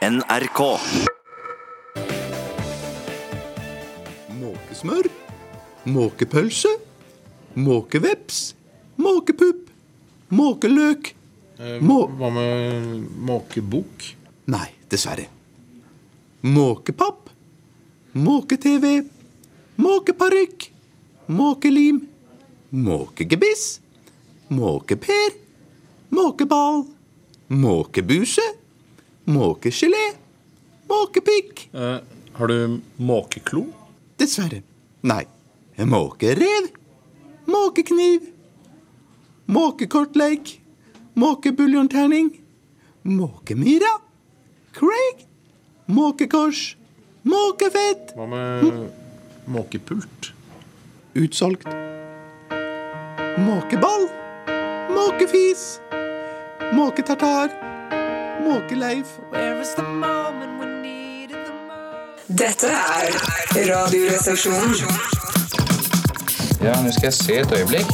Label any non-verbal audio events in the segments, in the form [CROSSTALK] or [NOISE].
NRK. Måkesmør, måkepølse, måkeveps, måkepupp, måkeløk Må... Hva med måkebok? Nei, dessverre. Måkepapp, måke-TV, måkeparykk, måkelim, måkegebiss, måkeper, måkeball, måkebuse, måkegelé, måkepikk. Eh, har du måkeklo? Dessverre. Nei. Måkerev. Måkekniv. Måkekortleik. Måkebuljonterning. Måkemyra. Craig. Måkekors. Måkefett. Hva med måkepult? Utsolgt. Måkeball. Måkefis. Måketartar. Måkeleif. Dette er Radioresepsjonen. Ja, nå skal jeg se et øyeblikk.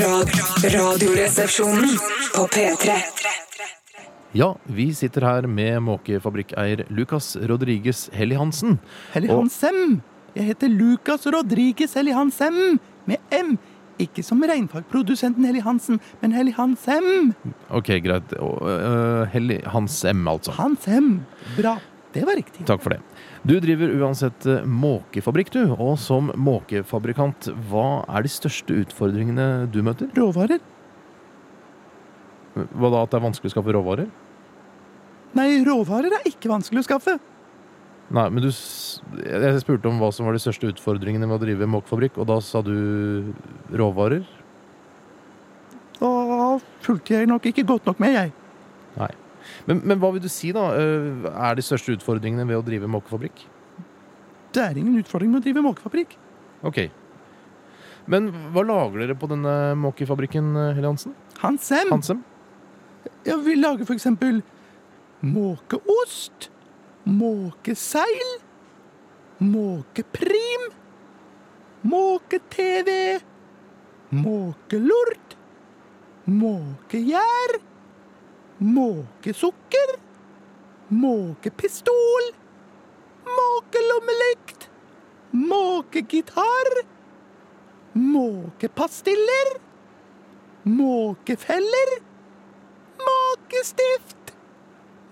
Rad radioresepsjonen på P3. Ja, vi sitter her med måkefabrikkeier Lukas Rodriguez Helly Hansen. Helly Hansem. Jeg heter Lukas Rodriguez Helly Hansem. Med M. Ikke som regnfagprodusenten Helly Hansen, men Helly Hansem. Ok, greit. Øh, Helly Hans M, altså. Hansem. Bra. Det var riktig. Takk for det. Du driver uansett eh, måkefabrikk, du. Og som måkefabrikant, hva er de største utfordringene du møter? Råvarer? Hva da, at det er vanskelig å skaffe råvarer? Nei, råvarer er ikke vanskelig å skaffe. Nei, men du Jeg spurte om hva som var de største utfordringene med å drive måkefabrikk, og da sa du råvarer? Da fulgte jeg nok ikke godt nok med, jeg. Nei. Men, men hva vil du si, da? eh, Er de største utfordringene ved å drive måkefabrikk? Det er ingen utfordring med å drive måkefabrikk. Ok. Men hva lager dere på denne måkefabrikken, Helle Hansen? Hansem. Hansem? Ja, vi lager for eksempel måkeost, måkeseil, måkeprim, måke-TV, måkelort, måkegjær, måkesukker, måkepistol, måkelommelykt, måkegitar, måkepastiller, måkefeller, Måkestift.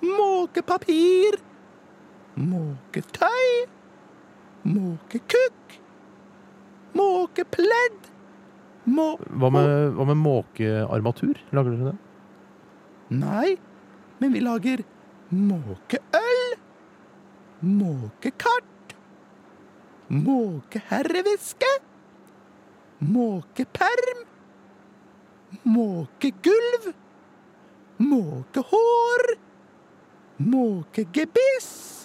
Måkepapir. Måketøy. Måkekukk. Måkepledd. Må... Hva med, hva med måkearmatur? Lager dere det? Nei, men vi lager måkeøl. Måkekart. Måkeherreviske. Måkeperm. Måkegulv. Måkehår. Måkegebiss.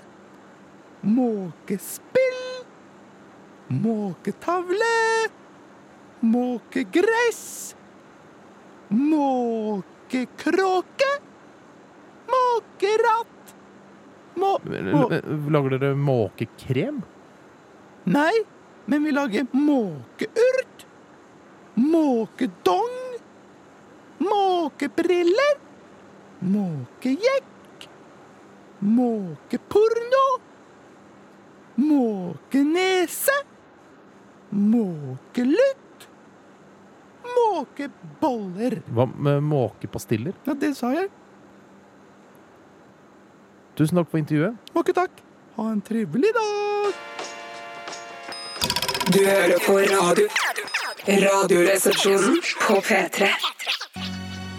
Måkespill. Måketavle. Måkegress. Måkekråke. Måkeratt. Må... må Lager dere måkekrem? Nei, men vi lager måkeurt. Måkedong. Måkebriller. Måkejekk. Måkeporno. Måkenese. Måkelutt. Måkeboller. Hva med måkepastiller? Ja, det sa jeg. Tusen takk for intervjuet. Måke takk. Ha en trivelig dag. Du hører på radio. Radioresepsjonen på P3.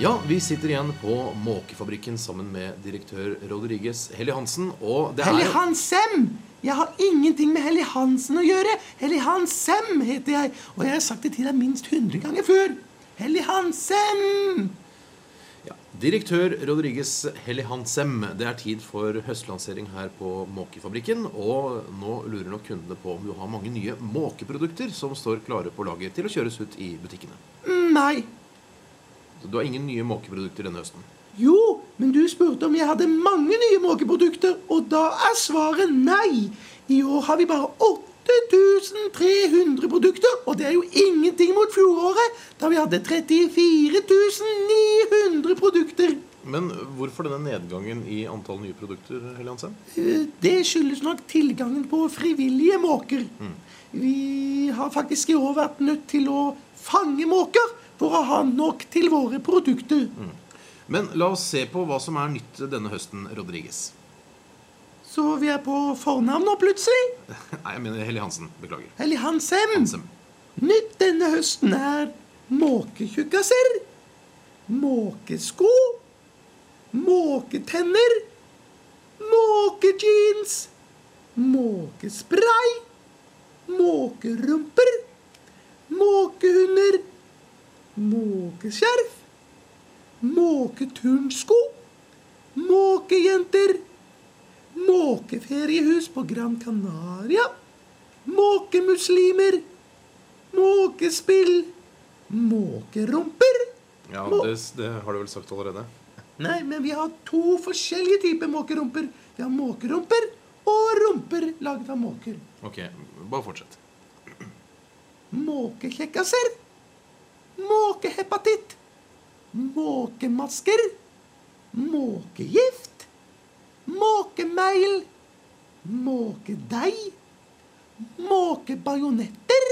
Ja, vi sitter igjen på Måkefabrikken sammen med direktør Rodriguez Helly Hansen. Og det Helly er Hansem! Jeg har ingenting med Helly Hansen å gjøre. Helly Hansem heter jeg, og jeg har sagt det til deg minst 100 ganger før. Helly Hansem! ja, Direktør Rodriguez Helly Hansem, det er tid for høstlansering her på Måkefabrikken. Og nå lurer nok kundene på om du har mange nye måkeprodukter som står klare på lager til å kjøres ut i butikkene. Nei. Du har ingen nye måkeprodukter denne høsten. Jo, men du spurte om jeg hadde mange nye måkeprodukter, og da er svaret nei. I år har vi bare 8300 produkter, og det er jo ingenting mot fjoråret, da vi hadde 34 900 produkter. Men hvorfor denne nedgangen i antall nye produkter, Helly Eh, Det skyldes nok tilgangen på frivillige måker. Vi har faktisk i år vært nødt til å fange måker for å ha nok til våre produkter. Men la oss se på hva som er nytt denne høsten, Rodriges. Så vi er på fornavn nå, plutselig. [LAUGHS] Nei, jeg mener Helly Hansen. Beklager. Eller Hansen. Hansen. Nytt denne høsten er måketjukkaser, måkesko, måketenner, måkejeans, måkespray, måkerumper, måkehunder, måkeskjerf, måketurnsko, måkejenter, måkeferiehus på Gran Canaria, måkemuslimer, måkespill, måkerumper. Ja, Må- det, det har du vel sagt allerede. Nei, men vi har to forskjellige typer måkerumper. Vi har måkerumper og rumper laget av måker. Ok, bare fortsett. Måkekjekkaser, måkehepatitt, måkemasker, måkegift, måkemeil, måkedeig, måkebajonetter,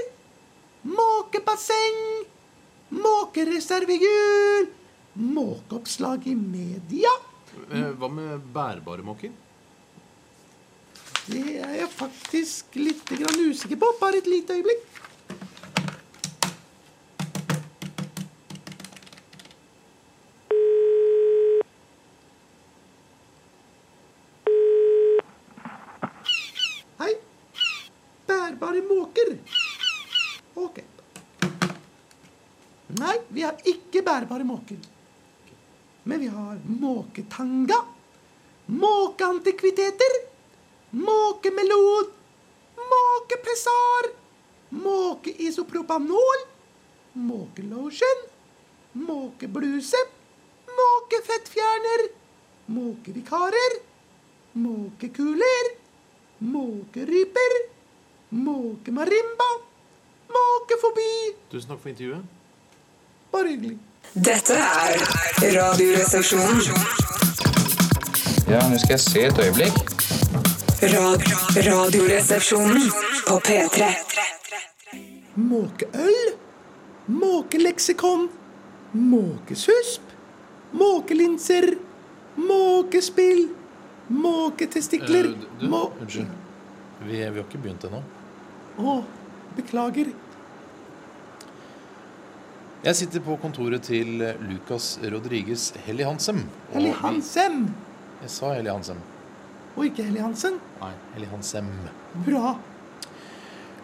måkebasseng, måkereservehjul, måkeoppslag i media. Eh, Hva med bærbare måker? Det er jeg faktisk litt grann usikker på. Bare et lite øyeblikk. Bærbare måker. Ok. Nei, vi har ikke bærbare måker. Men vi har måketanga, måkeantikviteter, måkemelod, måkepessar, måkeisopropanol, måkelotion, måkebluse, måkefettfjerner, måkevikarer, måkekuler, måkeryper, måkemarimba, måkefobi. Tusen takk for intervjuet. Bare hyggelig. Dette er Radioresepsjonen. Ja, nå skal jeg se et øyeblikk. Rad radioresepsjonen på P3. Måkeøl, måkeleksikon, måkesusp, måkelinser, måkespill, måketestikler Eh, du, må... unnskyld. Vi, vi har ikke begynt ennå. Å, beklager. Jeg sitter på kontoret til Lucas Rodriges Helly Hansem. Helly Hansem, Jeg sa Helly Hansem. og ikke Helly Hansen. Nei, Helly Hansem. Bra.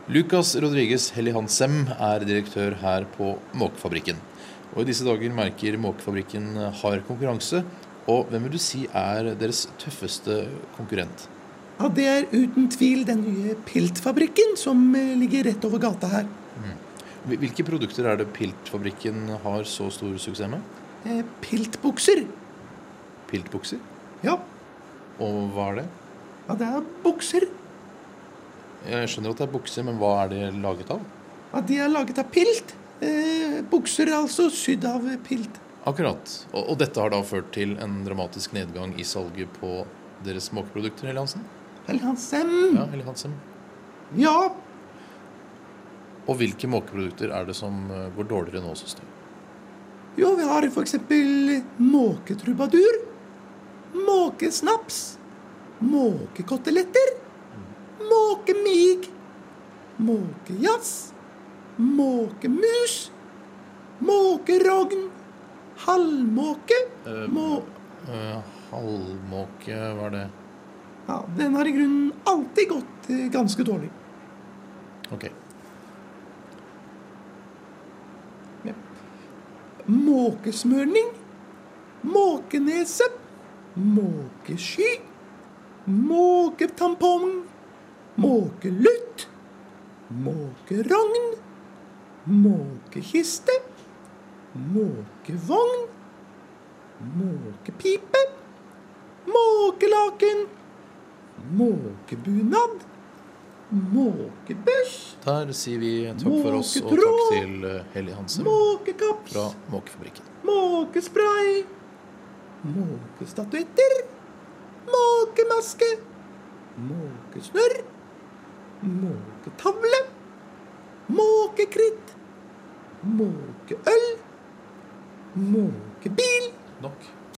Lucas Rodriges Helly Hansem er direktør her på Måkefabrikken. Og i disse dager merker Måkefabrikken hard konkurranse. Og hvem vil du si er deres tøffeste konkurrent? Ja, det er uten tvil den nye Piltfabrikken som eh, ligger rett over gata her. Hvil- Hvilke produkter er det Piltfabrikken har så stor suksess med? Eh, Piltbukser. Piltbukser? Ja, Og hva er det? ja, det er bukser. Jeg skjønner at det er bukser, men hva er det laget av? Ja, de er laget av pilt. Eh, bukser er altså sydd av pilt. Akkurat. Og, og dette har da ført til en dramatisk nedgang i salget på deres måkeprodukter, Helly Hansen? Ja, Helly. Ja, Og hvilke måkeprodukter er det som eh, går dårligere nå, du? Jo, vi har eksempel måketrubadur, måkesnaps, måkekoteletter, måkemig, måkejazz, måkemus, måkerogn, halvmåke, Må... Uh, uh, halvmåke, hva er det? Ja, den har i grunnen alltid gått eh, ganske dårlig. Ok. Måkesmørning, måkenese, måkesky, måketampong, måkelutt, måkerogn, måkekiste, måkevogn, måkepipe, måkelaken, måkebunad. Måkebørs Der sier vi takk for oss, og takk til eh, Helly Hansen Måkekaps. fra Måkefabrikken. Måkespray. Måkestatuetter. Måkemaske. Måkesnørr. Måketavle. Måkekritt. Måkeøl. Måkebil. Nok.